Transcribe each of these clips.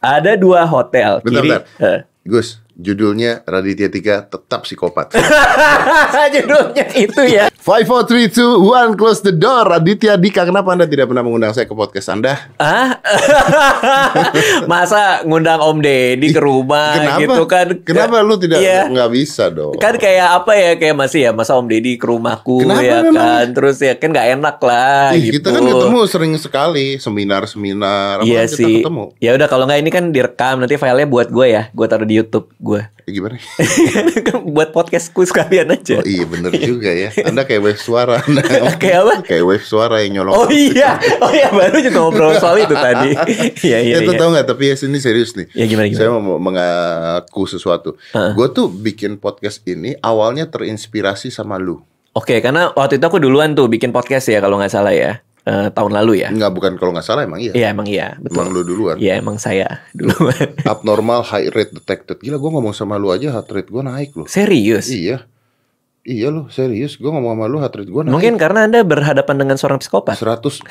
Ada dua hotel. Bentar, kiri, bentar. Eh. Gus, judulnya Raditya Tiga tetap psikopat. Judulnya itu ya. Five, four, three, two, one, close the door. Raditya Dika, kenapa Anda tidak pernah mengundang saya ke podcast Anda? Ah, masa ngundang Om Deddy ke rumah Kenapa? gitu kan? Kenapa lu tidak Iya. nggak bisa dong? Kan kayak apa ya kayak masih ya masa Om Deddy ke rumahku Kenapa ya memang? kan terus ya kan nggak enak lah Ih, gitu. Kita kan ketemu sering sekali, seminar-seminar. Iya kan kita sih. ketemu. Ya udah kalau nggak ini kan direkam nanti filenya buat gue ya, gue taruh di YouTube gue. Eh, gimana? buat podcastku sekalian aja. Oh iya bener juga ya. Anda kayak wave suara. Anda. Kayak apa? Kayak wave suara yang nyolong. Oh iya, oh iya baru juga ngobrol soal itu tadi. Iya iya. itu iya. tau gak Tapi ya sini serius nih Ya, gimana, gimana? Saya mau mengaku sesuatu Gue tuh bikin podcast ini Awalnya terinspirasi sama lu Oke, karena waktu itu aku duluan tuh bikin podcast ya kalau nggak salah ya Eh, tahun lalu ya. Enggak bukan kalau nggak salah emang iya Iya emang iya betul. Emang lu duluan Iya emang saya duluan. Abnormal high rate detected Gila gue ngomong sama lu aja heart rate gue naik loh Serius? Iya Iya loh serius Gue ngomong sama lu heart rate gue naik Mungkin karena anda berhadapan dengan seorang psikopat. 100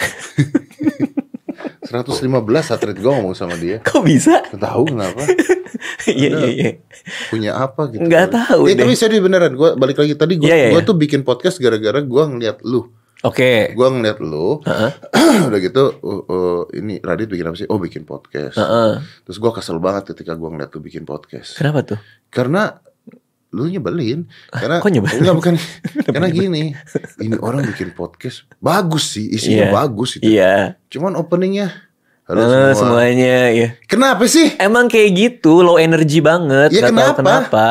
115 heart rate gue ngomong sama dia Kok bisa? Tahu kenapa Iya iya iya. punya apa gitu Nggak tahu Eh, deh. Tapi serius beneran Gue balik lagi tadi Gue Iya, iya, iya. tuh bikin podcast gara-gara gue ngeliat lu Oke. Gue ngeliat lu Heeh. Udah gitu uh, uh, Ini Radit bikin apa sih Oh bikin podcast Heeh. Terus gue kesel banget ketika gue ngeliat lu bikin podcast Kenapa tuh? Karena Lu nyebelin Karena kok nyebelin? Enggak bukan Karena gini Ini orang bikin podcast Bagus sih Isinya Iya. bagus itu Iya. Cuman openingnya Halo semua semuanya ya. Kenapa sih? Emang kayak gitu, low energy banget. Ya, tahu kenapa? kenapa.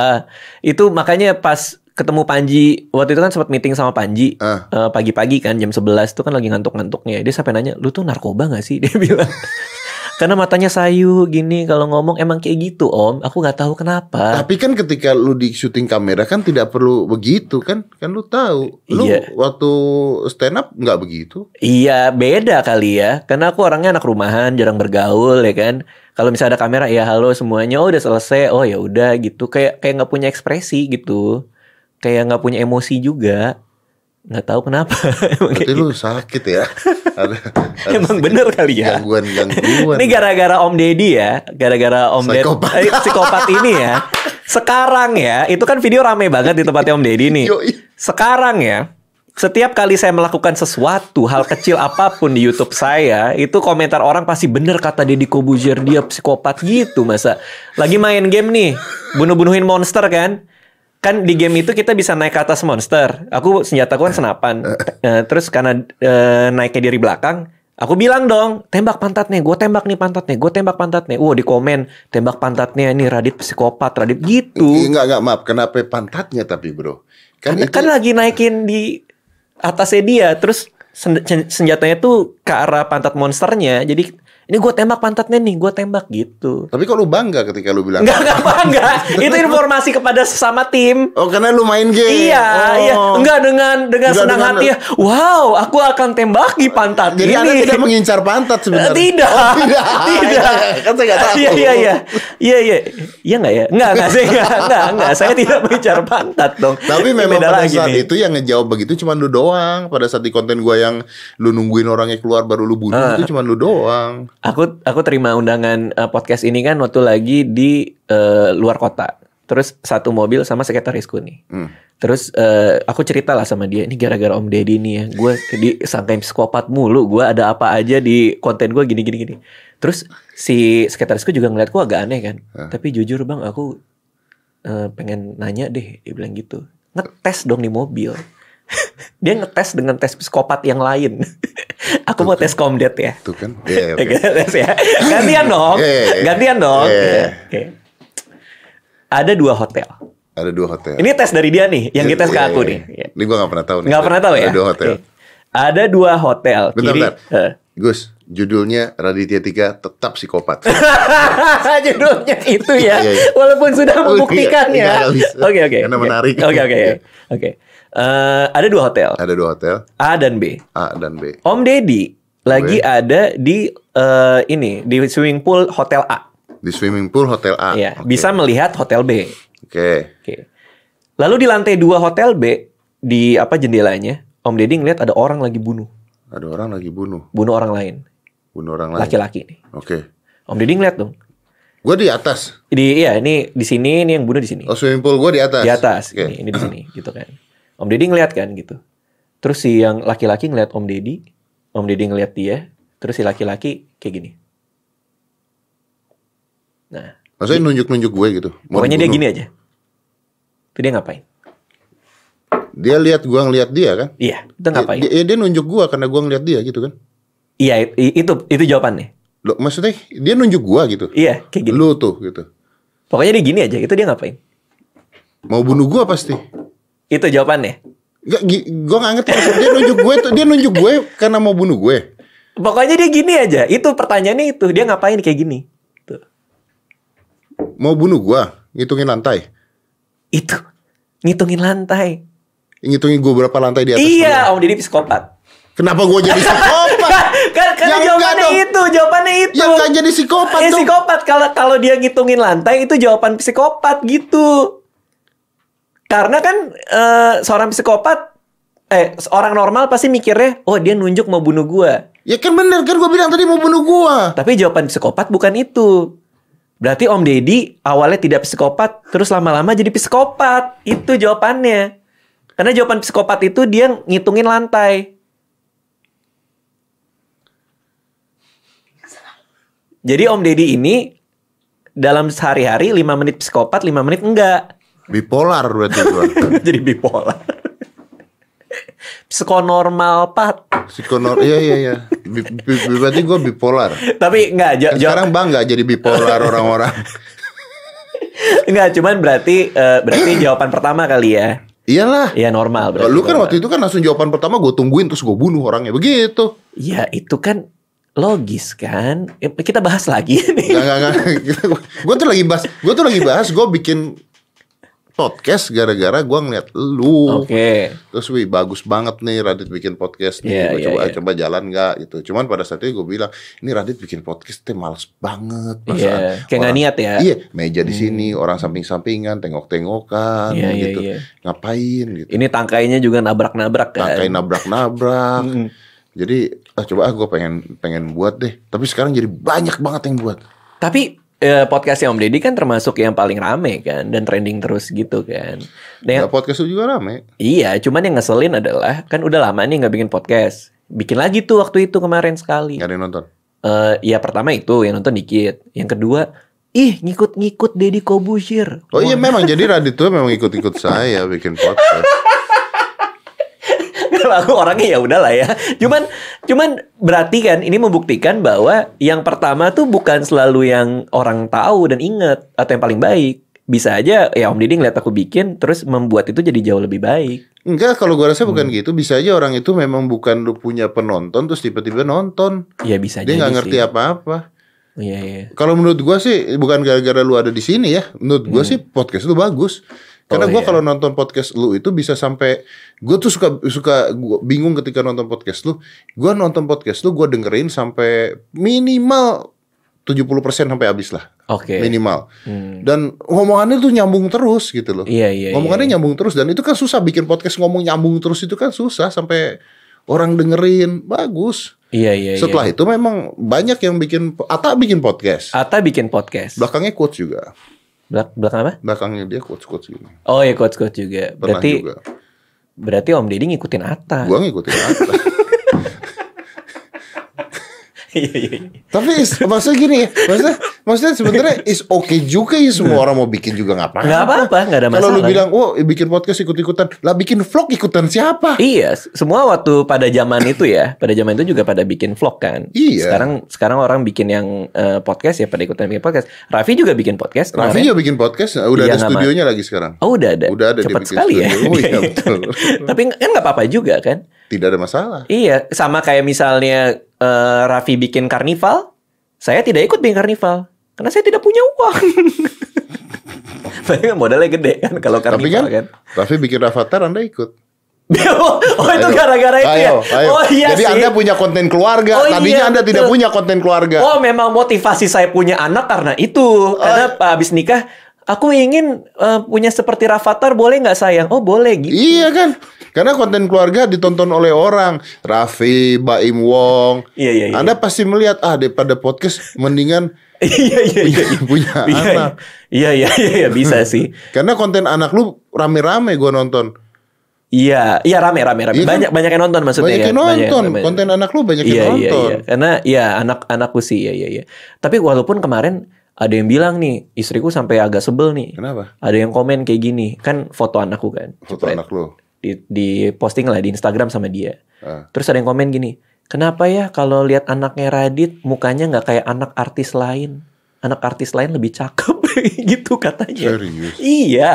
Itu makanya pas ketemu Panji, waktu itu kan sempat meeting sama Panji Ah. eh, pagi-pagi kan jam 11 tuh kan lagi ngantuk-ngantuknya. Dia sampai nanya, "Lu tuh narkoba gak sih?" Dia bilang. Karena matanya sayu gini kalau ngomong emang kayak gitu, Om. Aku nggak tahu kenapa. Tapi kan ketika lu di syuting kamera kan tidak perlu begitu kan? Kan lu tahu. Lu Iya. waktu stand up nggak begitu. Iya, beda kali ya. Karena aku orangnya anak rumahan, jarang bergaul ya kan. Kalau misalnya ada kamera, ya halo semuanya, oh udah selesai, oh ya udah gitu. Kayak kayak nggak punya ekspresi gitu. Kayak nggak punya emosi juga. Nggak tahu kenapa. Emang Berarti gitu. lu sakit ya. ada, ada Emang bener kali ya. gangguan-gangguan. Ini gara-gara Om Deddy ya, gara-gara Om Deddy Psikopat. eh, psikopat ini ya. Sekarang ya, itu kan video rame banget di tempatnya Om Deddy nih. Sekarang ya, setiap kali saya melakukan sesuatu, hal kecil apa pun di YouTube saya, itu komentar orang pasti bener kata Deddy Kobuzier dia psikopat gitu masa. Lagi main game nih, bunuh-bunuhin monster kan? Kan di game itu kita bisa naik ke atas monster. Aku senjataku kan senapan. Eh, terus karena eh, naiknya dari belakang, aku bilang dong, tembak pantatnya, gue tembak nih pantatnya, gue tembak pantatnya. Wow di komen, tembak pantatnya ini Radit psikopat, Radit gitu. Enggak enggak maaf. Kenapa pantatnya tapi bro? Kan Kan, itu kan lagi naikin di atasnya dia, terus sen- sen- senjatanya tuh ke arah pantat monsternya. Jadi ini gue tembak pantatnya nih, gue tembak gitu. Tapi kok lu bangga ketika lu bilang Enggak, enggak bangga. Itu informasi kepada sesama tim. Oh karena lu main game. Iya, Oh. iya. Enggak dengan dengan Enggak senang dengan- hati ya. Wow, aku akan tembaki pantat Jadi ini. anda tidak mengincar pantat sebenarnya. tidak. Oh, tidak. tidak. kan saya nggak tahu. Iya, iya, iya. Iya, iya. Iya enggak ya? Enggak, enggak saya enggak, enggak, enggak. Saya tidak mengincar pantat dong. Tapi memang beda pada saat nih. itu yang ngejawab begitu cuma lu doang. Pada saat di konten gua yang lu nungguin orangnya keluar baru lu bunuh Ah. itu cuma lu doang. Aku aku terima undangan eh, podcast ini kan waktu lagi di eh, luar kota. Terus satu mobil sama sekretarisku nih. Hmm. Terus eh, aku cerita lah sama dia, ini gara-gara Om Deddy nih ya. Gue disangkain psikopat mulu. Gue ada apa aja di konten gue gini gini gini. Terus si sekretarisku juga ngeliat gue agak aneh kan. Tapi jujur bang, aku eh, pengen nanya deh. Dia bilang gitu. Ngetes dong di mobil. dia ngetes dengan tes psikopat yang lain. aku mau tes komdet ya. Tuh kan. Iya, oke. Oke, tes ya. Gantian dong. Iya, iya, iya. Gantian dong. Iya, iya. Oke. Ada dua hotel. Ada dua hotel. Ini tes dari dia nih, yang Iya, dites ke iya, aku iya. nih. Iya. Ini gua gak pernah tahu nih. Nggak pernah tahu ya? Ada dua hotel. Oke. Ada dua hotel. Bentar, kiri. bentar. Eh. Gus, judulnya Raditya Tiga tetap psikopat. Judulnya itu ya, Iya, iya. walaupun sudah Oh, iya. membuktikannya. Iya. Oke oke. Karena menarik. Oke oke oke. Eh, Ada dua hotel, Ada dua hotel, A dan B. A dan B. Om Deddy lagi ada di eh, ini di swimming pool hotel A. Di swimming pool hotel A. Iya, Oke. bisa melihat hotel B. Oke. Oke. Lalu di lantai dua hotel B di apa jendelanya, Om Deddy ngeliat ada orang lagi bunuh, Ada orang lagi bunuh, bunuh orang lain, bunuh orang lain. laki-laki nih. Oke. Om Deddy ngeliat dong. Gue di atas. Di iya ini di sini ini yang bunuh di sini. Oh swimming pool gue di atas. Di atas. Oke. Ini, ini di sini gitu kan. Om Deddy ngeliat kan gitu. Terus si yang laki-laki ngeliat Om Deddy, Om Deddy ngeliat dia, terus si laki-laki kayak gini. Nah, Maksudnya nunjuk-nunjuk gue gitu. Mau pokoknya dia gini aja. Itu dia ngapain? Dia lihat gue ngeliat dia kan. Iya, itu ngapain? Dia, dia, dia nunjuk gue karena gue ngeliat dia gitu kan. Iya, itu itu jawabannya. Lo, maksudnya dia nunjuk gue gitu. Iya, kayak gini. Lu tuh gitu. Pokoknya dia gini aja. Itu dia ngapain? Mau bunuh gue pasti. Itu jawabannya. Gak, gue gak ngerti. Dia nunjuk gue tuh. Dia nunjuk gue karena mau bunuh gue. Pokoknya dia gini aja. Itu pertanyaannya itu. Dia ngapain kayak gini? Tuh. Mau bunuh gue. Ngitungin lantai. Itu. Ngitungin lantai. Ngitungin gue berapa lantai di atas. Iya, Om Deddy psikopat. Kenapa gue jadi psikopat? kan kan Yang jawabannya itu, jawabannya itu. Yang gak jadi psikopat Eh, dong. psikopat kalau kalau dia ngitungin lantai itu jawaban psikopat gitu. Karena kan eh, seorang psikopat eh seorang normal pasti mikirnya, oh dia nunjuk mau bunuh gua. Ya kan bener kan gue bilang tadi mau bunuh gue. Tapi jawaban psikopat bukan itu. Berarti Om Deddy awalnya tidak psikopat, terus lama-lama jadi psikopat. Itu jawabannya. Karena jawaban psikopat itu dia ngitungin lantai. Jadi Om Deddy ini dalam sehari-hari 5 menit psikopat, 5 menit enggak. Bipolar berarti gue. jadi bipolar. Psikonormal pat. Psikonor, iya iya iya. Bi- bi- berarti gue bipolar. Tapi enggak Kan sekarang bangga jadi bipolar orang-orang. enggak cuman berarti eh, berarti jawaban pertama kali ya. Iyalah. Iya normal berarti. Lu kan normal. waktu itu kan langsung jawaban pertama gue tungguin terus gue bunuh orangnya begitu. Ya itu kan logis kan. Kita bahas lagi nih. Gak gak gak. gue tuh lagi bahas, gue tuh lagi bahas gue bikin podcast gara-gara gue ngeliat lu. Oke. Terus wih bagus banget nih Radit bikin podcast nih. Iya, Gua iya, coba iya. coba jalan nggak gitu. Cuman pada saat itu gue bilang ini Radit bikin podcast teh males banget. Iya, Perasaan kayak nggak niat ya. Iya, meja di sini orang samping-sampingan, tengok-tengokan Iya, iya, gitu. iya. Ngapain gitu. Ini tangkainya juga nabrak-nabrak kan. Tangkai nabrak-nabrak. Jadi ah, coba ah gue pengen pengen buat deh. Tapi sekarang jadi banyak banget yang buat. Tapi eh, podcastnya Om Deddy kan termasuk yang paling rame kan dan trending terus gitu kan. Dan Nah, podcast lu juga rame. iya, cuman yang ngeselin adalah kan udah lama nih nggak bikin podcast. Bikin lagi tuh waktu itu kemarin sekali. Gak ada yang nonton. Eh, ya pertama itu yang nonton dikit. Yang kedua, ih ngikut-ngikut Deddy Kobusier. Oh iya memang jadi Radit tuh memang ikut-ikut saya bikin podcast. Kalau aku orangnya ya udahlah ya. Cuman cuman berarti kan ini membuktikan bahwa yang pertama tuh bukan selalu yang orang tahu dan inget atau yang paling baik. Bisa aja ya Om Didi ngeliat aku bikin terus membuat itu jadi jauh lebih baik. Enggak, kalau gua rasa Hmm. bukan gitu. Bisa aja orang itu memang bukan lu punya penonton terus tiba-tiba nonton. Ya bisa Dia nggak ngerti apa-apa. Iya iya. Kalau menurut gua sih bukan gara-gara lu ada di sini ya. Menurut gua sih podcast lu bagus. Karena. Oh, gua iya. kalau nonton podcast lu itu bisa sampai gua tuh suka suka gua bingung ketika nonton podcast lu. Gua nonton podcast lu gua dengerin sampai minimal 70% sampai habis lah. Oke. Minimal. Hmm. Dan ngomongannya tuh nyambung terus gitu loh. Iya iya. Ngomongannya iya. nyambung terus dan itu kan susah bikin podcast ngomong nyambung terus itu kan susah sampai orang dengerin bagus. Iya iya. iya. Setelah itu memang banyak yang bikin Ata bikin podcast. Ata bikin podcast. Belakangnya quotes juga. Belak belakang apa? Belakangnya dia quotes quotes gini. Oh ya coach coach juga. Pernah Berarti juga. berarti Om Deddy ngikutin Ata. Gua ngikutin Ata. Iya iya. iya. Tapi maksudnya gini ya, maksudnya maksudnya sebenarnya is okay juga ya semua orang mau bikin juga nggak apa-apa. Nggak apa-apa, nggak ada Kalau lu masalah. bilang, oh bikin podcast ikut-ikutan, lah bikin vlog ikutan siapa? Iya, semua waktu pada zaman itu ya, pada zaman itu juga pada bikin vlog kan. Iya. Sekarang sekarang orang bikin yang eh, podcast ya pada ikutan bikin podcast. Raffi juga bikin podcast. Raffi juga bikin podcast, udah Iya, ada studionya lagi sekarang. Oh udah ada. Udah ada Cepat sekali ya. Oh, iya, betul. Tapi kan nggak apa-apa juga kan. Tidak ada masalah. Iya, sama kayak misalnya eh, Raffi bikin karnival, saya tidak ikut bikin karnival karena saya tidak punya uang. Padahal modalnya gede kan kalau Tapi karnival kan, kan. Raffi bikin Rafathar, Anda ikut. oh itu Ayo. gara-gara itu ya. Ayo, ayo. Oh iya Jadi sih. Anda punya konten keluarga. Oh, Tadinya iya, Anda tidak betul. punya konten keluarga. Oh memang motivasi saya punya anak karena itu karena Pak habis nikah aku ingin eh, punya seperti Rafathar boleh nggak sayang? Oh boleh gitu. Iya kan? Karena konten keluarga ditonton oleh orang, Raffi, Baim Wong. Iya, iya, iya. Anda pasti melihat ah daripada podcast mendingan Iya iya iya. punya Iya, anak. Iya iya iya iya, bisa sih. Karena konten anak lu rame-rame gua nonton. Iya, iya rame rame rame. Iya kan? Banyak banyak yang nonton maksudnya Banyak kan? yang nonton. banyak. Konten anak lu banyak Iya yang iya nonton. iya. Karena ya anak-anakku sih iya iya iya. Tapi walaupun kemarin ada yang bilang nih, istriku sampai agak sebel nih. Kenapa? Ada yang komen kayak gini, kan foto anakku kan. Foto Jepret. anak lu. Di, di posting lah di Instagram sama dia. Ah. Terus ada yang komen gini, kenapa ya kalau lihat anaknya Radit mukanya nggak kayak anak artis lain? Anak artis lain lebih cakep gitu katanya. Serius? Iya.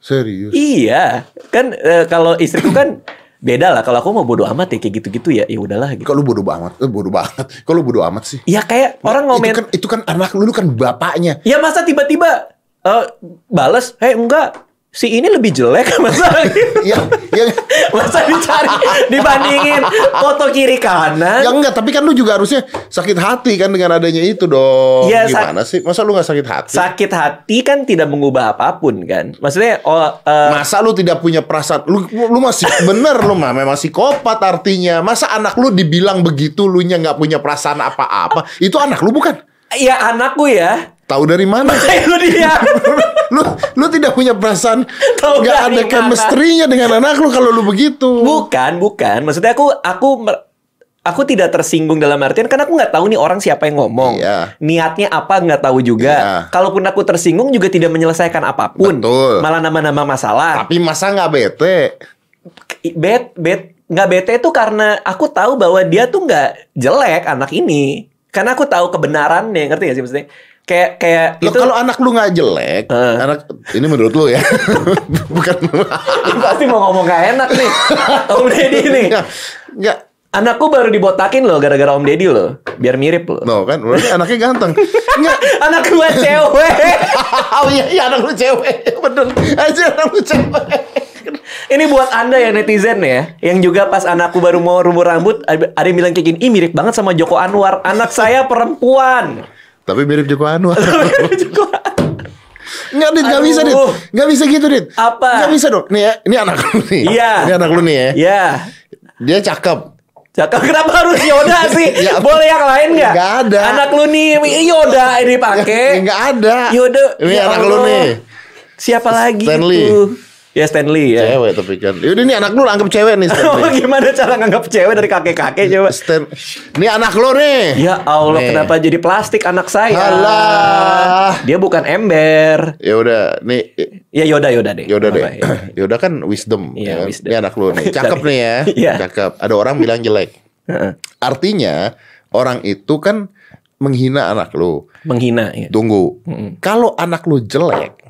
Serius. Iya, kan eh, kalau istriku kan beda lah. Kalau aku mau bodo amat ya kayak gitu-gitu ya, ya udahlah gitu. Lu bodoh banget? Eh, bodoh banget. Lu bodoh amat sih? Ya kayak orang ngomen. Itu kan itu kan anak lu, lu kan bapaknya. Ya masa tiba-tiba eh bales, "Hei, enggak, si ini lebih jelek masa ya, ya, masa dicari dibandingin foto kiri kanan." ya enggak. Tapi kan lu juga harusnya sakit hati kan dengan adanya itu dong. Iya, Gimana sih? Masa lu nggak sakit hati? Sakit hati kan tidak mengubah apa pun kan. Maksudnya oh eh, Masa lu tidak punya perasaan lu lu masih bener lu mah memang psikopat artinya. Masa anak lu dibilang begitu lu nya nggak punya perasaan apa-apa? Itu anak lu bukan? ya anakku ya. Tahu dari mana? Lu dia. lu lu tidak punya perasaan nggak ada chemistry-nya dengan anak lu kalau lu begitu. Bukan, bukan. Maksudnya aku aku aku tidak tersinggung dalam artian karena aku nggak tahu nih orang siapa yang ngomong. Iya. Niatnya apa nggak tahu juga. Iya. Kalaupun aku tersinggung juga tidak menyelesaikan apa pun. Betul. Malah nambah-nambah masalah. Tapi masa nggak bete? Bet bet nggak bete itu karena aku tahu bahwa dia tuh nggak jelek anak ini. Karena aku tahu kebenarannya, ngerti gak sih maksudnya? Kayak kayak Loh, itu kalau anak lu nggak jelek, Heeh. anak ini menurut lu ya, bukan pasti mau ngomong gak enak nih. Om Deddy nih. nggak nggak. Anakku baru dibotakin loh gara-gara Om Deddy loh. Biar mirip loh. No kan, berarti anaknya ganteng. Nggak. Anak gua cewek. oh iya, iya anak lu cewek, bener. Aja anak lu cewek. Ini buat anda yang netizen ya, yang juga pas anakku baru mau rumur rambut, ada yang bilang kayak gini, ih mirip banget sama Joko Anwar. Anak saya perempuan. Tapi mirip Joko Anwar. Joko- Nggak, Dit, nggak bisa, Dit. Aduh. Nggak bisa gitu, Dit. Apa? Nggak bisa dong. Nih ya, ini anak lu nih. Iya. Ini anak lu nih ya. ya, Dia cakep. cakep. Kenapa harus Yoda sih? Ya, Boleh yang lain nggak? nggak ada. Anak lu nih Yoda ini pakai. Nggak ada. Yoda. Ini ya anak lu Allah. nih. Siapa lagi Stanley. itu? Ya Stanley ya. Cewek tapi kan. Yaudah nih anak lu anggap cewek nih Oh, Stanley. gimana cara nganggap cewek dari kakek-kakek coba? Stan Ini anak lu nih. Ya Allah, Nih. kenapa jadi plastik anak saya? Alah. Dia bukan ember. Ya udah, nih Ya Yoda, Yoda deh. Yaudah deh. Ya. Yaudah kan wisdom. Iya, ya kan? wisdom. Ini anak lu nih. Cakep nih ya. Iya. Cakep. Ada orang bilang jelek. Artinya orang itu kan menghina anak lu. Menghina ya. Tunggu. Kalau anak lu jelek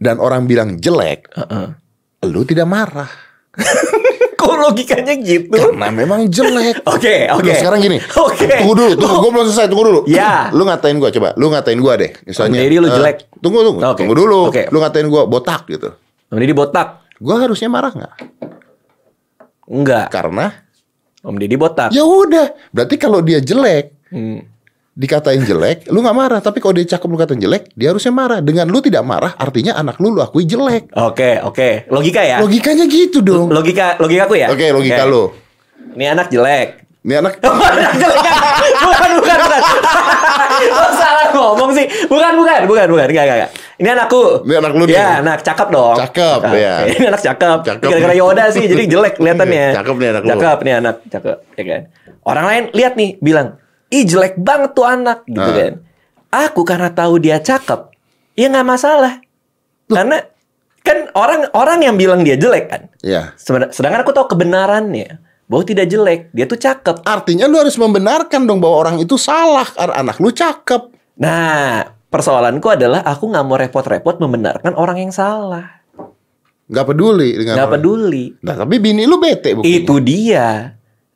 dan orang bilang jelek, Heeh. lu tidak marah. Kok logikanya gitu? Karena memang jelek. Oke, oke. Udah, sekarang gini. Oke. Tunggu dulu, tunggu. Gue belum selesai, tunggu dulu. Ya. Lu ngatain gua coba. Lu ngatain gua deh. Misalnya. Deddy lu eh, jelek. tunggu, tunggu. Oke. Tunggu dulu. Oke. Lu ngatain gua botak gitu. Om Deddy botak. Gua harusnya marah nggak? Enggak. Karena Om Deddy botak. ya udah. Berarti kalau dia jelek, Hmm. Dikatain jelek, lu nggak marah. Tapi kalau dia cakep lu katain jelek, dia harusnya marah. Dengan lu tidak marah, artinya anak lu lu akui jelek. Oke, oke. Logika ya? Logikanya gitu dong. Logika logikaku ya? Oke, logika Oke. lu. Ini anak jelek. Ini anak jelek. bukan, bukan, bukan. Lo salah ngomong sih. Bukan, bukan, bukan, bukan. Enggak, enggak, enggak. Ini anakku. Ini anak lu nih. Ya, anak cakep dong. Cakep, ya. Ini anak cakep. Cakep. Gara-gara Yoda sih, jadi jelek kelihatannya. Cakep nih anak lu. Cakep nih anak, cakep. Ya kan. Orang lain lihat nih, bilang, ih jelek banget tuh anak, gitu Ah. kan. Aku karena tahu dia cakep, ya nggak masalah. Karena kan orang orang yang bilang dia jelek kan. Ya. Sebenarnya- Sedangkan aku tahu kebenarannya bahwa tidak jelek, dia tuh cakep. Artinya lu harus membenarkan dong bahwa orang itu salah. Karena anak lu cakep. Nah, persoalanku adalah aku nggak mau repot-repot membenarkan orang yang salah. Nggak peduli dengan Nggak orang. peduli. Nah, tapi bini lu bete buktinya. Itu dia.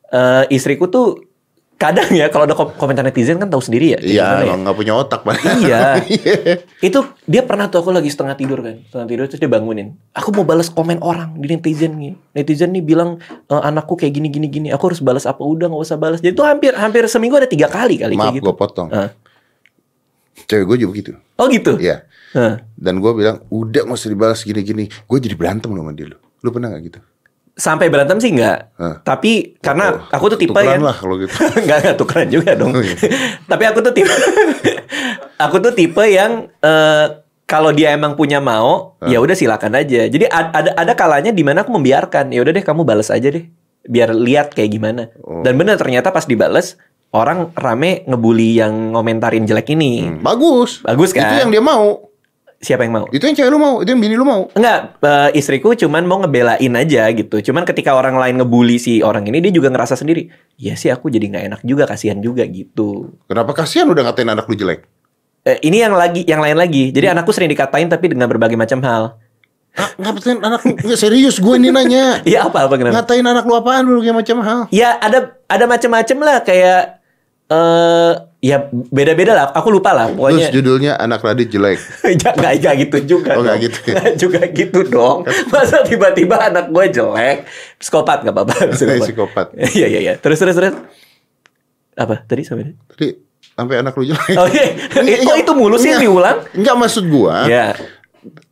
Eh, istriku tuh kadang ya kalau ada kom- komentar netizen kan tahu sendiri ya. Iya, ya. emang nggak punya otak Pak. Iya. Itu dia pernah tuh aku lagi setengah tidur kan, setengah tidur terus dia bangunin. Aku mau balas komen orang di netizen nih. Netizen nih bilang e, anakku kayak gini gini gini. Aku harus balas apa udah nggak usah balas. Jadi tuh hampir hampir seminggu ada tiga kali kali Maaf kayak gitu. gue potong. Ah. Cewek gue juga begitu. Oh gitu. Iya. Hah. Dan gue bilang, udah nggak usah dibalas gini-gini. Gue jadi berantem loh sama dia lu. Lu pernah gak gitu? Sampai berantem sih enggak. Hah. Tapi karena Oh, aku tuh tipe yang lah kalau gitu. enggak enggak tukeran juga dong. Oh, iya. Tapi aku tuh tipe aku tuh tipe yang eh, kalau dia emang punya mau, ya udah silakan aja. Jadi ad- ada ada kalanya di mana aku membiarkan. Ya udah deh kamu balas aja deh. Biar lihat kayak gimana. Oh. Dan benar ternyata pas dibales orang rame ngebully yang ngomentarin jelek ini. Hmm, Bagus. Bagus kan? Itu yang dia mau. Siapa yang mau? Itu yang cewek lu mau. Itu yang bini lu mau. Enggak, eh, istriku cuman mau ngebelain aja gitu. Cuman ketika orang lain ngebully si orang ini, dia juga ngerasa sendiri. Iya sih aku jadi nggak enak juga, kasihan juga gitu. Kenapa kasihan udah ngatain anak lu jelek? Eh, ini yang lagi, yang lain lagi. Jadi anakku sering dikatain tapi dengan berbagai macam hal. Ah, ngapain anak lu? Nggak serius gue ini nanya. Iya apa apa kenapa? Ngatain anak lu apaan kayak macam hal? Ya ada ada macam-macam lah kayak eh ya beda-beda lah. Aku lupa lah Terus pokoknya. judulnya anak Radit jelek. Ya, nggak nggak gitu juga. Oh, dong. gitu ya? Juga gitu dong. Masa tiba-tiba anak gue jelek, psikopat nggak apa-apa. Psikopat. Iya iya iya. Terus terus terus. Apa tadi sampai? Tadi sampai anak lu jelek. Oh iya. Kok itu mulu sih Enggak. diulang? Enggak maksud gua. Ya.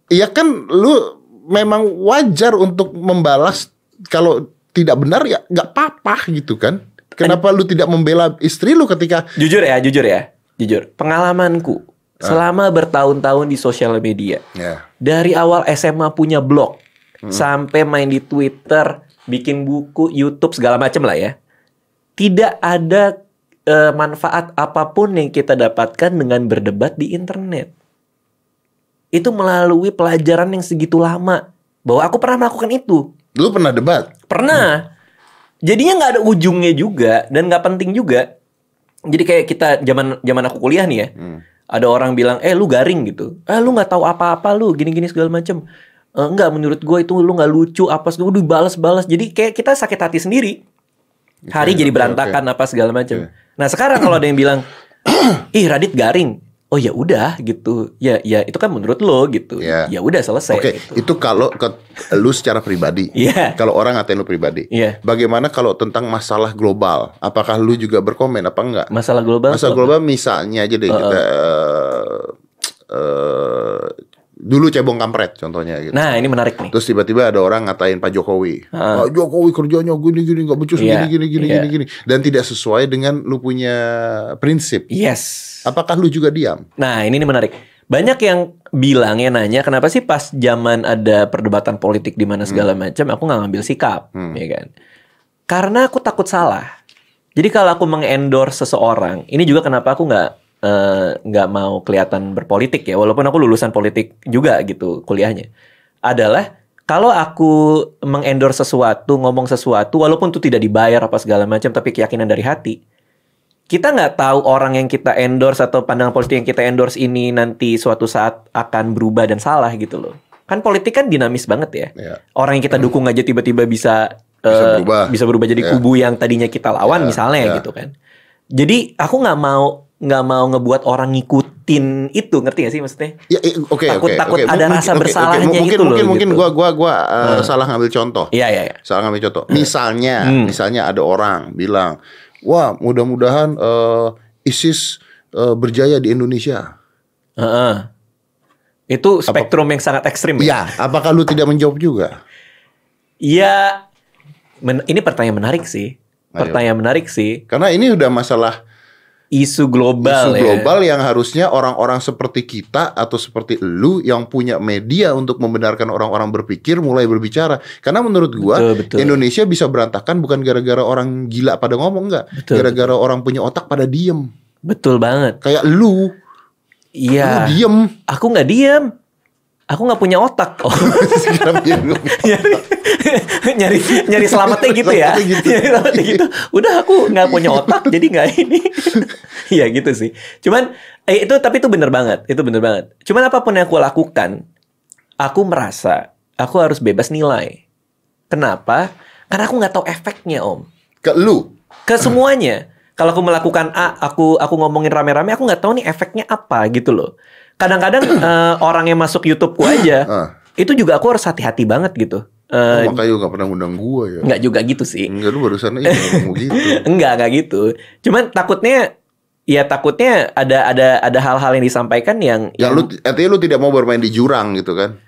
Iya kan lu memang wajar untuk membalas kalau tidak benar ya nggak apa-apa gitu kan. Kenapa lu tidak membela istri lu ketika Jujur ya, jujur ya. Jujur. Pengalamanku selama bertahun-tahun di sosial media. ya Dari awal SMA punya blog sampai main di Twitter, bikin buku, YouTube segala macam lah ya. Tidak ada eh, manfaat apa pun yang kita dapatkan dengan berdebat di internet. Itu melalui pelajaran yang segitu lama bahwa aku pernah melakukan itu. lu pernah debat? Pernah. Jadinya nggak ada ujungnya juga dan nggak penting juga. Jadi kayak kita zaman zaman aku kuliah nih ya. Ada orang bilang, "Eh, lu garing gitu. Eh, lu nggak tahu apa-apa lu, gini-gini segala macem Eh, enggak menurut gue itu lu nggak lucu apa segala dibalas-balas. Jadi kayak kita sakit hati sendiri. Hari Oke, jadi oke, berantakan apa segala macam. Nah, sekarang kalau ada yang bilang, "Ih, Radit garing." Oh ya udah gitu. Ya ya itu kan menurut lo gitu. Ya. Ya udah selesai. Oke, gitu. itu kalau ke lu secara pribadi. Iya. Kalau orang ngatain lu pribadi. Iya. Bagaimana kalau tentang masalah global? Apakah lu juga berkomen apa enggak? Masalah global. Masalah global misalnya aja deh kita eh, eh, dulu cebong kampret contohnya gitu. Nah, ini menarik nih. Terus tiba-tiba ada orang ngatain Pak Jokowi. Heeh. Pak Jokowi kerjanya gini-gini nggak becus Iya, gini-gini gini iya. gini-gini dan tidak sesuai dengan lu punya prinsip. Yes. Apakah lu juga diam? Nah, ini nih menarik. Banyak yang bilang ya nanya kenapa sih pas zaman ada perdebatan politik di mana segala macam aku nggak ngambil sikap, ya kan? Karena aku takut salah. Jadi kalau aku mengendorse seseorang, ini juga kenapa aku nggak eh, nggak mau kelihatan berpolitik ya, walaupun aku lulusan politik juga gitu kuliahnya. Adalah kalau aku mengendorse sesuatu, ngomong sesuatu, walaupun itu tidak dibayar apa segala macam, tapi keyakinan dari hati, kita nggak tahu orang yang kita endorse atau pandangan politik yang kita endorse ini nanti suatu saat akan berubah dan salah gitu loh. Kan politik kan dinamis banget ya. Ya. Orang yang kita dukung aja tiba-tiba bisa Bisa eh, berubah. bisa berubah jadi Ya. kubu yang tadinya kita lawan Ya, misalnya ya. gitu kan. Jadi aku nggak mau nggak mau ngebuat orang ngikutin itu ngerti gak sih maksudnya? Ya, oke Takut- oke. takut oke. ada Mungkin- rasa oke. bersalahnya Mungkin gitu loh, mungkin mungkin gitu. gua gua gua eh, salah ngambil contoh. Iya iya iya. Salah ngambil contoh. Misalnya, Hmm. misalnya ada orang bilang, "Wah, mudah-mudahan eh, ISIS eh, berjaya di Indonesia." Heeh. Itu spektrum yang sangat ekstrim ya. Iya, apakah lu tidak menjawab juga? Iya. Men- ini pertanyaan menarik sih. Ayo. Pertanyaan menarik sih. Karena ini udah masalah Isu global isu ya. global yang harusnya orang-orang seperti kita atau seperti lu yang punya media untuk membenarkan orang-orang berpikir mulai berbicara. Karena menurut gua Betul, betul. Indonesia bisa berantakan bukan gara-gara orang gila pada ngomong enggak, gara-gara orang punya otak pada diem. Betul banget. Kayak lu, lu Iya. diem. Aku nggak diam. Aku nggak punya otak. Oh. Nyari, nyari nyari selamatnya gitu ya. Selamatnya gitu. Nyari selamatnya gitu. Udah aku nggak punya otak jadi nggak ini. Iya gitu sih. Cuman eh, itu tapi itu bener banget. Itu bener banget. Cuman apa pun yang aku lakukan, aku merasa aku harus bebas nilai. Kenapa? Karena aku nggak tahu efeknya om. Ke lu. Ke semuanya. Kalau aku melakukan A, aku aku ngomongin rame-rame, aku nggak tahu nih efeknya apa gitu loh. Kadang-kadang eh, orang yang masuk YouTubeku aja, Ah. itu juga aku harus hati-hati banget gitu. Eh, Oh, makanya lu gak pernah undang gua ya. Nggak juga gitu sih. Enggak lu barusan aja ngomong gitu. Enggak, enggak gitu. Cuman takutnya ya takutnya ada ada ada hal-hal yang disampaikan yang Yang lu artinya lu tidak mau bermain di jurang gitu kan?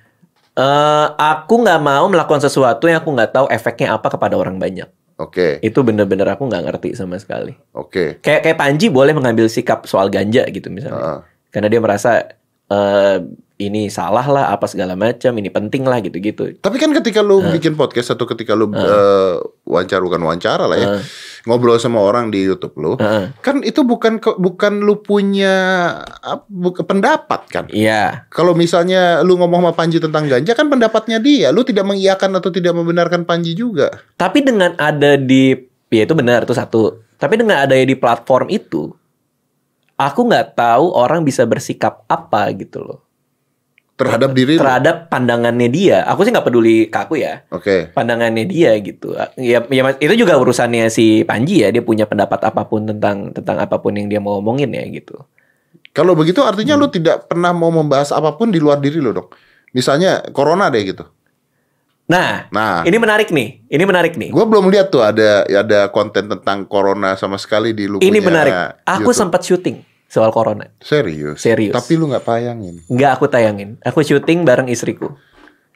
Eh, aku nggak mau melakukan sesuatu yang aku nggak tahu efeknya apa kepada orang banyak. Oke, Itu bener-bener aku nggak ngerti sama sekali. oke. Kayak kayak Panji boleh mengambil sikap soal ganja gitu misalnya. Heeh. Karena dia merasa eh ini salah lah apa segala macam, ini penting lah gitu-gitu. Tapi kan ketika lu bikin podcast atau ketika lu eh, wawancara bukan wawancara lah ya, ngobrol sama orang di YouTube lu, Heeh. kan itu bukan bukan lu punya bukan pendapat kan? Iya. Kalau misalnya lu ngomong sama Panji tentang ganja kan pendapatnya dia, lu tidak mengiyakan atau tidak membenarkan Panji juga. Tapi dengan ada di ya itu benar itu satu. Tapi dengan ada di platform itu, aku nggak tahu orang bisa bersikap apa gitu loh Terhadap diri terhadap pandangannya dia. Aku sih nggak peduli ke aku ya. Oke. Pandangannya dia gitu. Ya, ya itu juga urusannya si Panji ya. Dia punya pendapat apa pun tentang tentang apa pun yang dia mau ngomongin ya gitu. Kalau begitu artinya Hmm. lu tidak pernah mau membahas apa pun di luar diri lu dong. Misalnya corona deh gitu. Nah, Nah, ini menarik nih. Ini menarik nih. Gue belum lihat tuh ada ada konten tentang corona sama sekali di lu Ini menarik. Aku YouTube. sempat syuting soal corona. serius. Serius. Tapi lu nggak tayangin. Nggak aku tayangin. Aku syuting bareng istriku.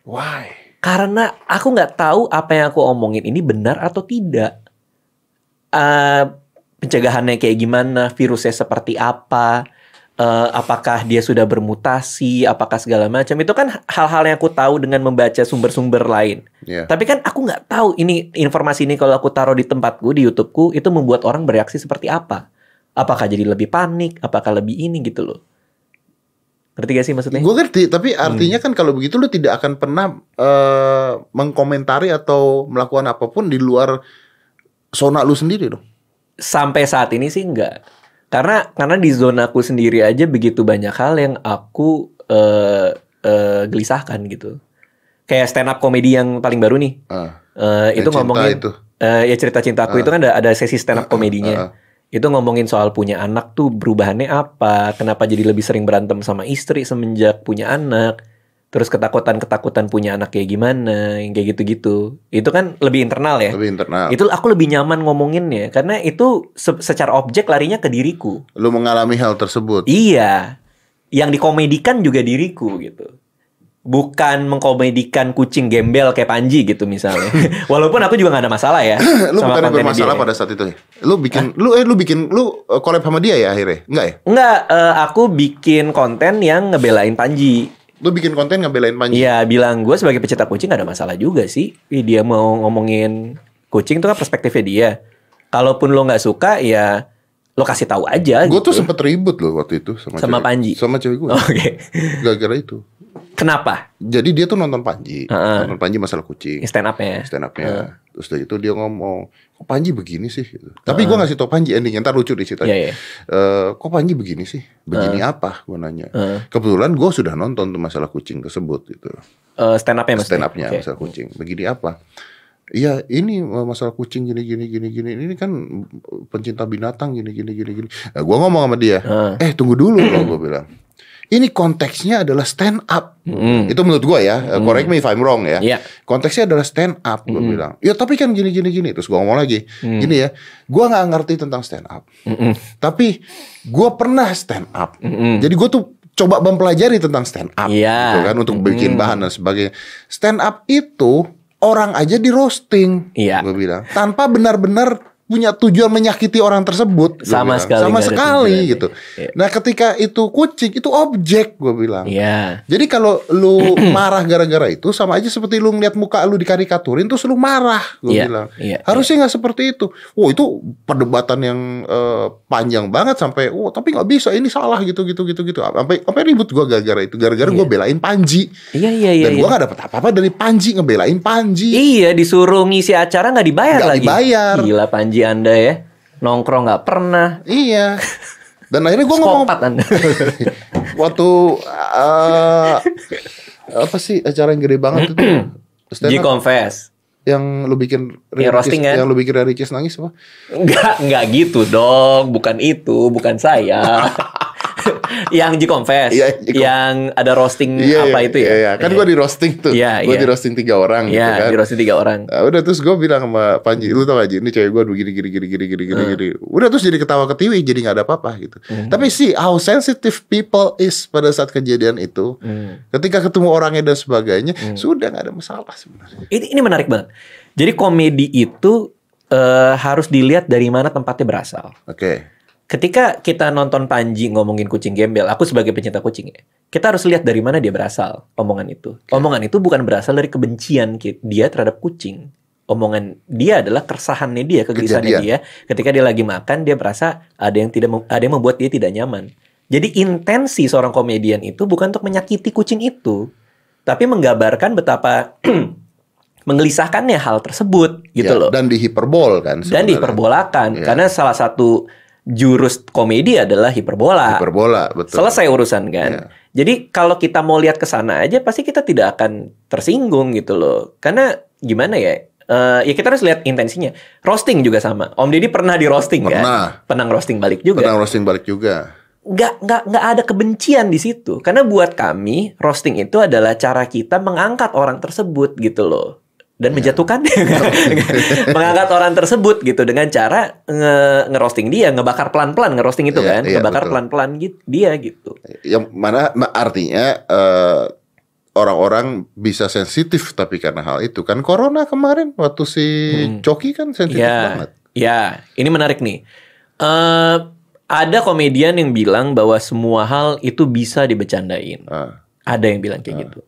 Why? Karena aku nggak tahu apa yang aku omongin ini benar atau tidak. Eh, pencegahannya kayak gimana, virusnya seperti apa, eh, apakah dia sudah bermutasi, apakah segala macam. Itu kan hal-hal yang aku tahu dengan membaca sumber-sumber lain. Ya. Tapi kan aku nggak tahu ini informasi ini kalau aku taruh di tempatku di YouTubeku itu membuat orang bereaksi seperti apa. Apakah jadi lebih panik, apakah lebih ini gitu loh. Ngerti gak sih maksudnya? Gue ngerti, tapi artinya Hmm. kan kalau begitu lu tidak akan pernah eh, mengkomentari atau melakukan apa pun di luar zona lu sendiri dong. sampai saat ini sih enggak. Karena karena di zona aku sendiri aja begitu banyak hal yang aku eh eh, gelisahkan gitu. Kayak stand up komedi yang paling baru nih. Ah, Eh, itu cinta ngomongin itu. eh, ya cerita cintaku itu kan ada ada sesi stand up komedinya. ah. Itu ngomongin soal punya anak tuh perubahannya apa, kenapa jadi lebih sering berantem sama istri semenjak punya anak. Terus ketakutan-ketakutan punya anak kayak gimana, yang kayak gitu-gitu. Itu kan lebih internal ya. Lebih internal. Itu aku lebih nyaman ngomonginnya karena itu se- secara objek larinya ke diriku. Lu mengalami hal tersebut. Iya. Yang dikomedikan juga diriku gitu. Bukan mengkomedikan kucing gembel kayak Panji gitu misalnya. Walaupun aku juga nggak ada masalah ya. lu sama bukan bermasalah dia. pada saat itu ya? Lu bikin lu eh lu bikin lu eh, collab sama dia ya akhirnya? Enggak ya? Enggak, eh, aku bikin konten yang ngebelain Panji. Lu bikin konten ngebelain Panji. Iya, bilang gue sebagai pecinta kucing gak ada masalah juga sih. Ih, Dia mau ngomongin kucing itu kan perspektifnya dia. Kalaupun lo nggak suka ya lo kasih tahu aja. Gue gitu. tuh sempet ribut loh waktu itu sama Sama cewek- Panji? Sama cewek gue. Oke. Gara-gara itu. Kenapa? Jadi dia tuh nonton Panji, Heeh. nonton Panji masalah kucing, Stand up-nya. stand up-nya. Terus dari itu dia ngomong, kok Panji begini sih? Gitu. Tapi gue ngasih tau Panji endingnya, ntar lucu di ceritanya. Iya, iya. Eh, kok Panji begini sih? Begini apa? Gue nanya. Heeh. Kebetulan gue sudah nonton tuh masalah kucing tersebut gitu. Eh, stand up-nya. Stand up-nya Oke. masalah kucing. Begini apa? Iya, ini eh, masalah kucing gini gini gini gini. Ini kan pencinta binatang gini gini gini gini. Nah, gue ngomong sama dia, Heeh. eh tunggu dulu loh gue bilang. Ini konteksnya adalah stand up. Mm. Itu menurut gue ya. eh, Correct me if I'm wrong ya. Iya. Konteksnya adalah stand up. Gue bilang. Ya tapi kan gini gini gini. Terus gue ngomong lagi. Mm. Gini ya. Gue nggak ngerti tentang stand up. Mm-mm. Tapi gue pernah stand up. Mm-mm. Jadi gue tuh coba mempelajari tentang stand up. Iya. Gitu kan untuk bikin bahan dan sebagainya. Stand up itu orang aja di roasting. Iya. Gue bilang. Tanpa benar-benar punya tujuan menyakiti orang tersebut. Sama bilang. sekali Sama sekali gitu. Iya. Nah ketika itu kucing itu objek gue bilang. Iya. Jadi kalau lu marah gara-gara itu sama aja seperti lu ngeliat muka lu dikarikaturin terus lu marah, gue Iya, bilang. iya, Harusnya nggak seperti itu. Wow itu perdebatan yang eh, panjang banget sampai, oh tapi nggak bisa ini salah gitu gitu gitu gitu. Sampai sampai ribut gue gara-gara itu. Gara-gara gue belain Panji. Iya, iya, iya. Dan iya. gue nggak dapet apa-apa dari Panji ngebelain Panji. Iya, disuruh ngisi acara nggak dibayar Nggak lagi. dibayar. Gila Panji Anda ya. Nongkrong nggak pernah. Iya. Dan akhirnya gue ngomong Anda. waktu eh, apa sih acara yang gede banget itu? Stand G confess. yang lu bikin Ya, roasting kan? yang lu bikin Ricis nangis apa? Enggak, enggak gitu dong. Bukan itu, bukan saya. yang G Confess, G Confess. yang ada roasting Iya, apa iya, itu ya? Iya, iya. Kan gue di roasting tuh. Iya, gue iya. di roasting tiga orang gitu Iya, kan. di roasting tiga orang. Nah, udah terus gue bilang sama Panji, lu tau gak Ji, ini cewek gue begini gini gini gini gini gini gini. Udah terus jadi ketawa ketiwi, jadi nggak ada apa-apa gitu. Tapi sih how sensitive people is pada saat kejadian itu, Hmm. ketika ketemu orangnya dan sebagainya, sudah nggak ada masalah sebenarnya. Ini, ini menarik banget. Jadi komedi itu eh, harus dilihat dari mana tempatnya berasal. Oke, Ketika kita nonton Panji ngomongin kucing gembel, aku sebagai pencinta kucing ya, kita harus lihat dari mana dia berasal omongan itu. Omongan itu bukan berasal dari kebencian dia terhadap kucing. Omongan dia adalah keresahannya dia, kegelisahannya dia. Ketika dia lagi makan, dia merasa ada yang tidak ada yang membuat dia tidak nyaman. Jadi intensi seorang komedian itu bukan untuk menyakiti kucing itu, tapi menggambarkan betapa menggelisahkannya hal tersebut gitu Ya, loh Dan dihiperbol kan. dan sebenarnya. diperbolakan Iya. karena salah satu jurus komedi adalah hiperbola. Hiperbola, betul. Selesai urusan kan. Iya. Jadi kalau kita mau lihat ke sana aja pasti kita tidak akan tersinggung gitu loh. Karena gimana ya? Eh, ya kita harus lihat intensinya. Roasting juga sama. Om Deddy pernah di roasting kan? Pernah. Pernah roasting balik juga. Pernah roasting balik juga. Nggak, nggak, nggak ada kebencian di situ. Karena buat kami roasting itu adalah cara kita mengangkat orang tersebut gitu loh. Dan Iya. menjatuhkan mengangkat orang tersebut gitu dengan cara nge ngerosting dia, ngebakar pelan-pelan ngerosting itu Iya, kan, iya, ngebakar betul. pelan-pelan gitu dia gitu. Yang mana ma- artinya eh, orang-orang bisa sensitif tapi karena hal itu kan corona kemarin waktu si Coki kan sensitif Ya, banget. ya, ini menarik nih. Eh ada komedian yang bilang bahwa semua hal itu bisa dibecandain. Ah, Ada yang bilang kayak gitu.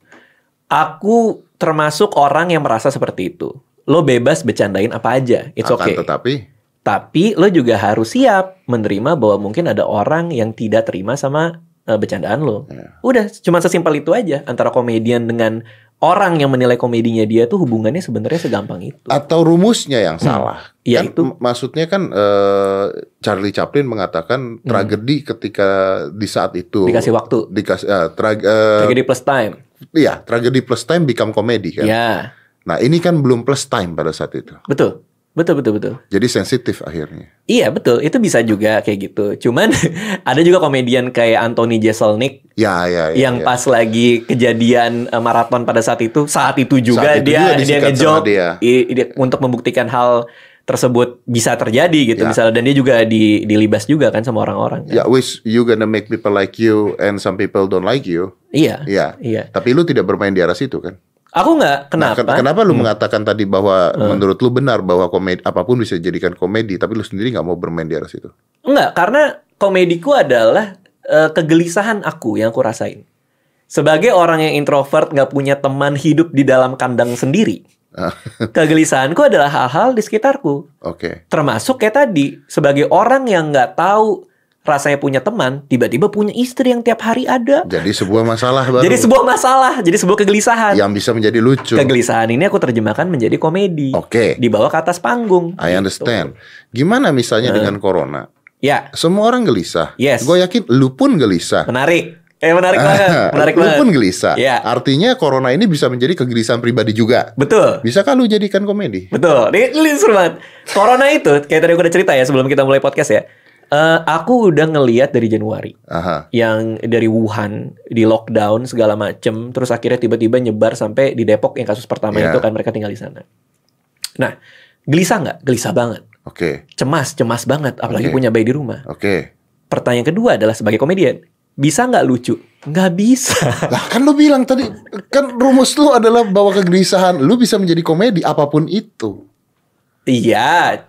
Aku termasuk orang yang merasa seperti itu. Lo bebas bercandain apa aja, it's akan okay. tetapi Tapi lo juga harus siap menerima bahwa mungkin ada orang yang tidak terima sama eh, bercandaan lo. Ya. Udah, cuma sesimpel itu aja antara komedian dengan orang yang menilai komedinya dia tuh hubungannya sebenarnya segampang itu. atau rumusnya yang salah. Iya, Kan itu. maksudnya kan eh, Charlie Chaplin mengatakan tragedi ketika di saat itu Hmm. Dikasih waktu. dikasih eh, trag- eh, Tragedi plus time. Iya, tragedi plus time become comedy kan. Ya, Nah, ini kan belum plus time pada saat itu. betul. Betul, betul, betul. Jadi sensitif akhirnya. Iya, betul. Itu bisa juga kayak gitu. Cuman ada juga komedian kayak Anthony Jeselnik Ya, ya, ya. yang ya. pas lagi kejadian eh, maraton pada saat itu, saat itu juga Saat itu dia juga dia disikat ngejok dia. i- i- untuk membuktikan hal tersebut bisa terjadi gitu Ya. misalnya dan dia juga di dilibas juga kan sama orang-orang. kan. Ya, wish you gonna make people like you and some people don't like you. Iya. Iya. Iya. Tapi lu tidak bermain di arah situ kan? Aku nggak Nah, kenapa? ken- kenapa lu mengatakan tadi bahwa menurut lu benar bahwa komedi apa pun bisa dijadikan komedi, tapi lu sendiri nggak mau bermain di arah situ? Enggak, karena komediku adalah eh, kegelisahan aku yang aku rasain. Sebagai orang yang introvert nggak punya teman hidup di dalam kandang sendiri, kegelisahanku adalah hal-hal di sekitarku. Oke. Termasuk kayak tadi, sebagai orang yang nggak tahu rasanya punya teman, tiba-tiba punya istri yang tiap hari ada. Jadi sebuah masalah baru Jadi sebuah masalah, jadi sebuah kegelisahan. yang bisa menjadi lucu. Kegelisahan ini aku terjemahkan menjadi komedi. Oke. Dibawa ke atas panggung. I Gitu. understand. Gimana misalnya dengan corona? Ya, Semua orang gelisah. Yes. Gue yakin lu pun gelisah. menarik. Eh menarik banget, menarik lu banget. pun gelisah. Iya. Artinya corona ini bisa menjadi kegelisahan pribadi juga. Betul. Bisakah lu jadikan komedi? Betul. Ini, seru banget. Corona itu, kayak tadi aku udah cerita ya sebelum kita mulai podcast ya. Eh, aku udah ngeliat dari Januari Aha. yang dari Wuhan di lockdown segala macem, terus akhirnya tiba-tiba nyebar sampai di Depok yang kasus pertama Iya. itu kan mereka tinggal di sana. Nah, gelisah nggak? Gelisah banget. Oke. Cemas, cemas banget. Apalagi Oke. punya bayi di rumah. Oke. Pertanyaan kedua adalah sebagai komedian, bisa nggak lucu? Nggak bisa. Lah kan lu bilang tadi kan rumus lu adalah bahwa kegelisahan lu bisa menjadi komedi apa pun itu. Iya,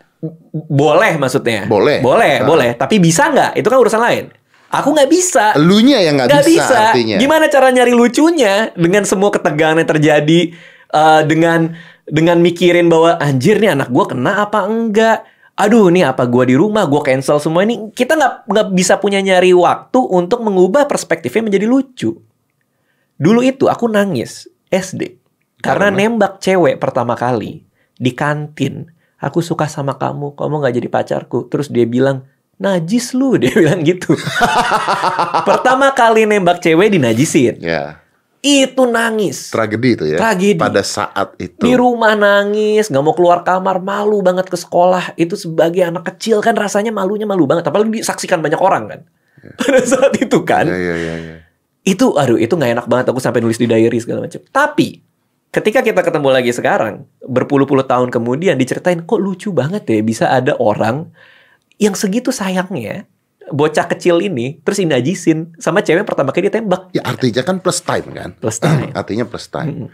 boleh maksudnya. Boleh. Boleh, Ah. boleh. Tapi bisa nggak? Itu kan urusan lain. Aku nggak bisa. Elunya yang nggak bisa, bisa. artinya. Gimana cara nyari lucunya dengan semua ketegangan yang terjadi eh, dengan dengan mikirin bahwa anjir nih anak gua kena apa enggak? Aduh nih apa gua di rumah gua cancel semua ini kita nggak nggak bisa punya nyari waktu untuk mengubah perspektifnya menjadi lucu. Dulu itu aku nangis SD karena, Karena? nembak cewek pertama kali di kantin. Aku suka sama kamu, kamu nggak jadi pacarku. Terus dia bilang najis lu, dia bilang gitu. pertama kali nembak cewek dinajisin. Ya, Itu nangis. tragedi itu ya. Tragedi. Pada saat itu. Di rumah nangis, nggak mau keluar kamar, malu banget ke sekolah. Itu sebagai anak kecil kan rasanya malunya malu banget. Apalagi disaksikan banyak orang kan. pada saat itu kan. Iya, iya, iya, iya. Itu aduh itu nggak enak banget aku sampai nulis di diary segala macam. Tapi ketika kita ketemu lagi sekarang, berpuluh-puluh tahun kemudian diceritain kok lucu banget ya bisa ada orang yang segitu sayangnya bocah kecil ini terus inajisin sama cewek pertama kali dia tembak. Ya artinya kan plus time kan? Plus time. artinya plus time.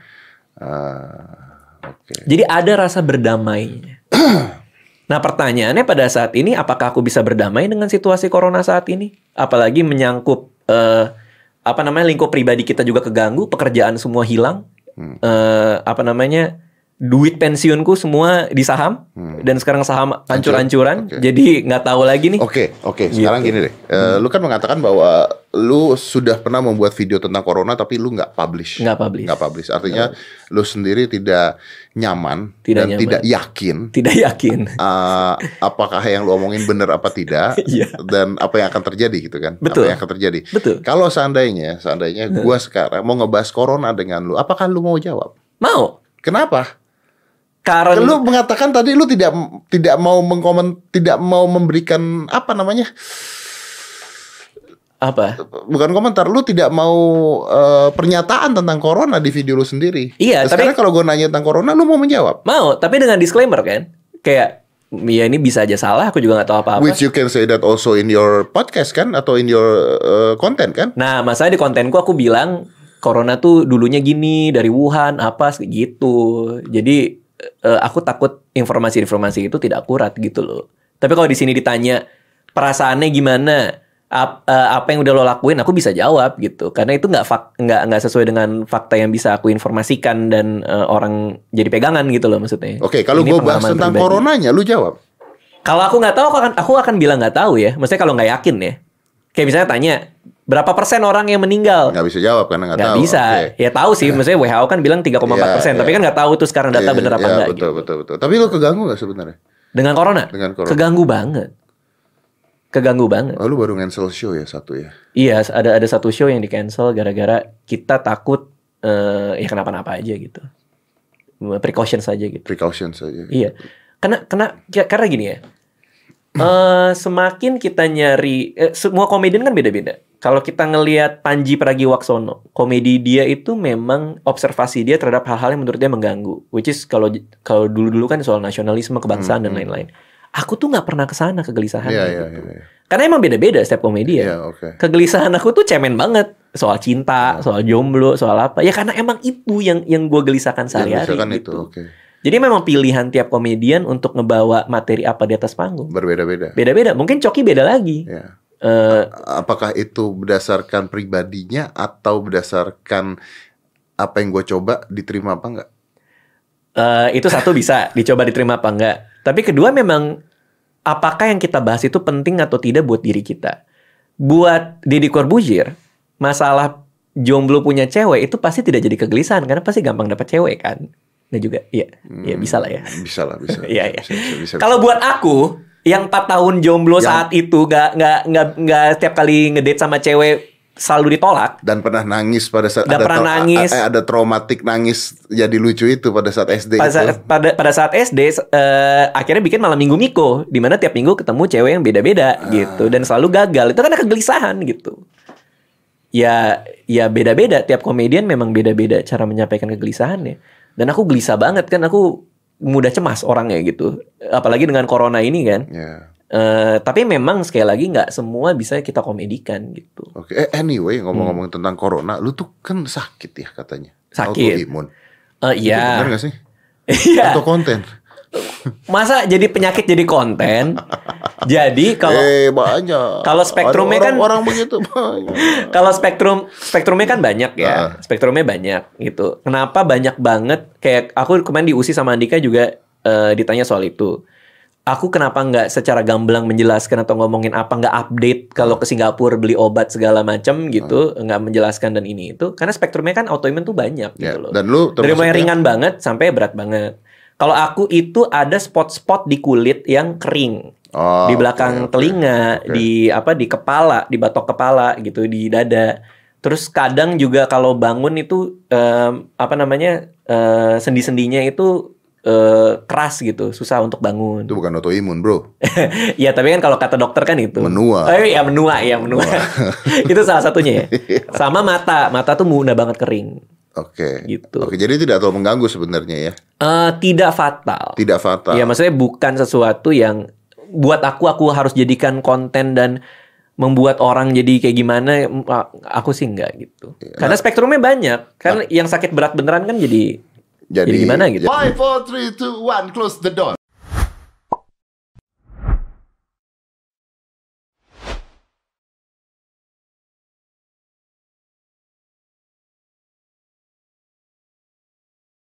Ah, Oke. Jadi ada rasa berdamainya. nah pertanyaannya pada saat ini apakah aku bisa berdamai dengan situasi corona saat ini? Apalagi menyangkut eh, apa namanya lingkup pribadi kita juga keganggu, pekerjaan semua hilang, eh, apa namanya duit pensiunku semua di saham dan sekarang saham hancur-hancuran, Oke. jadi nggak tahu lagi nih. Oke, oke. Sekarang Gitu. gini deh. Eh, Lu kan mengatakan bahwa lu sudah pernah membuat video tentang corona tapi lu nggak publish. Nggak publish. Nggak publish. Artinya lu sendiri tidak nyaman Tidak dan nyaman. tidak yakin Tidak yakin. eh, apakah yang lu omongin benar apa tidak Iya. dan apa yang akan terjadi gitu kan? Betul. Apa yang akan terjadi? Betul. Kalau seandainya, seandainya gua sekarang mau ngebahas corona dengan lu, apakah lu mau jawab? Mau. Kenapa? Karena Lu mengatakan tadi lu tidak tidak mau mengkomen tidak mau memberikan apa namanya? apa? bukan komentar lu tidak mau eh, pernyataan tentang corona di video lu sendiri. Iya, Nah, tapi- sekarang kalau gue nanya tentang corona lu mau menjawab. Mau, tapi dengan disclaimer kan. Kayak ya ini bisa aja salah, aku juga nggak tahu apa-apa. Which you can say that also in your podcast kan atau in your eh, content kan? Nah, masalah di kontenku aku bilang corona tuh dulunya gini dari Wuhan apa gitu. Jadi eh, aku takut informasi-informasi itu tidak akurat gitu loh. Tapi kalau di sini ditanya perasaannya gimana, ap- eh, apa yang udah lo lakuin, aku bisa jawab gitu. Karena itu nggak fak nggak nggak sesuai dengan fakta yang bisa aku informasikan dan eh, orang jadi pegangan gitu loh maksudnya. Oke, kalau gue bahas tentang pribadi. coronanya lu jawab. Kalau aku nggak tahu, aku akan aku akan bilang nggak tahu ya. Maksudnya kalau nggak yakin ya. Kayak misalnya tanya berapa persen orang yang meninggal? Nggak bisa jawab karena nggak Nggak tahu. bisa. Oke. Ya tahu sih. Maksudnya WHO kan bilang 3,4 persen. Iya, Tapi iya. kan nggak tahu tuh sekarang data Iya, bener apa iya, enggak. Betul, gitu. betul, betul. Tapi lu keganggu nggak sebenarnya? Dengan corona? Dengan corona. Keganggu banget. Keganggu banget. Oh, lu baru cancel show ya satu ya. Iya, ada ada satu show yang di cancel gara-gara kita takut eh, ya kenapa-napa aja gitu. Precaution saja gitu. Precaution saja. Iya. Karena karena ya- karena gini ya. eh semakin kita nyari eh, semua komedian kan beda-beda. Kalau kita ngelihat Panji Pragiwaksono, komedi dia itu memang observasi dia terhadap hal-hal yang menurut dia mengganggu. Which is kalau kalau dulu-dulu kan soal nasionalisme, kebangsaan dan lain-lain. Aku tuh nggak pernah ke sana kegelisahan Iya, iya, gitu. iya. iya. Karena emang beda-beda setiap komedi ya. Iya, oke. Kegelisahan aku tuh cemen banget soal cinta, soal jomblo, soal apa. Ya karena emang itu yang yang gue gelisahkan sehari-hari itu, gitu. oke. Jadi memang pilihan tiap komedian untuk ngebawa materi apa di atas panggung. Berbeda-beda. Beda-beda. Mungkin Coki beda lagi. Ya. Eh, apakah itu berdasarkan pribadinya atau berdasarkan apa yang gue coba diterima apa enggak? eh, itu satu bisa dicoba diterima apa enggak. Tapi kedua memang apakah yang kita bahas itu penting atau tidak buat diri kita. Buat Deddy Corbuzier, masalah jomblo punya cewek itu pasti tidak jadi kegelisahan karena pasti gampang dapat cewek kan. Nah juga, iya, iya bisa lah ya. Bisa lah, bisa. Iya, iya. Kalau buat aku yang 4 tahun jomblo Yang- saat itu nggak nggak nggak nggak setiap kali ngedate sama cewek selalu ditolak. dan pernah nangis pada saat Dan pernah tra- nangis. eh, ada traumatik nangis jadi lucu itu pada saat SD Pada itu. saat, pada, pada saat SD eh, akhirnya bikin malam minggu Miko di mana tiap minggu ketemu cewek yang beda-beda Ah. gitu dan selalu gagal. Itu karena kegelisahan gitu. Ya ya beda-beda tiap komedian memang beda-beda cara menyampaikan kegelisahannya. Dan aku gelisah banget kan aku mudah cemas orangnya gitu. Apalagi dengan corona ini kan. Ya. Eh, tapi memang sekali lagi nggak semua bisa kita komedikan gitu. Oke, eh, anyway Hmm. ngomong-ngomong tentang corona, lu tuh kan sakit ya katanya. Sakit. Autoimun. Itu Iya. Benar gak sih? Iya. Atau konten? Masa jadi penyakit jadi konten? jadi kalau eh banyak. kalau spektrumnya Ada kan- orang, orang begitu banyak. kalau spektrum spektrumnya kan banyak ya. Ah. Spektrumnya banyak gitu. Kenapa banyak banget? Kayak aku kemarin diusi sama Andika juga eh, ditanya soal itu. Aku kenapa nggak secara gamblang menjelaskan atau ngomongin apa nggak update kalau ke Singapura beli obat segala macam gitu nggak menjelaskan dan ini itu karena spektrumnya kan autoimun tuh banyak Ya, gitu loh. dan lu Dari mulai ringan banget sampai berat banget. Kalau aku itu ada spot-spot di kulit yang kering Oh, di belakang oke. telinga, Oke. di apa di kepala, di batok kepala gitu, di dada. Terus kadang juga kalau bangun itu em, apa namanya eh, sendi-sendinya itu eh, keras gitu, susah untuk bangun. Itu bukan autoimun, Bro. Iya, tapi kan kalau kata dokter kan itu. Menua. Oh iya, menua, ya menua. itu salah satunya ya. Sama mata, mata tuh mudah banget kering. Oke. Gitu. Oke, jadi tidak terlalu mengganggu sebenarnya ya. Eh, tidak fatal. Tidak fatal. Ya maksudnya bukan sesuatu yang buat aku aku harus jadikan konten dan membuat orang jadi kayak gimana aku sih enggak gitu. Iya. Karena spektrumnya banyak. Kan yang sakit berat beneran kan jadi jadi, Jadi- gimana gitu. Five, four, three, two, one. Close the door.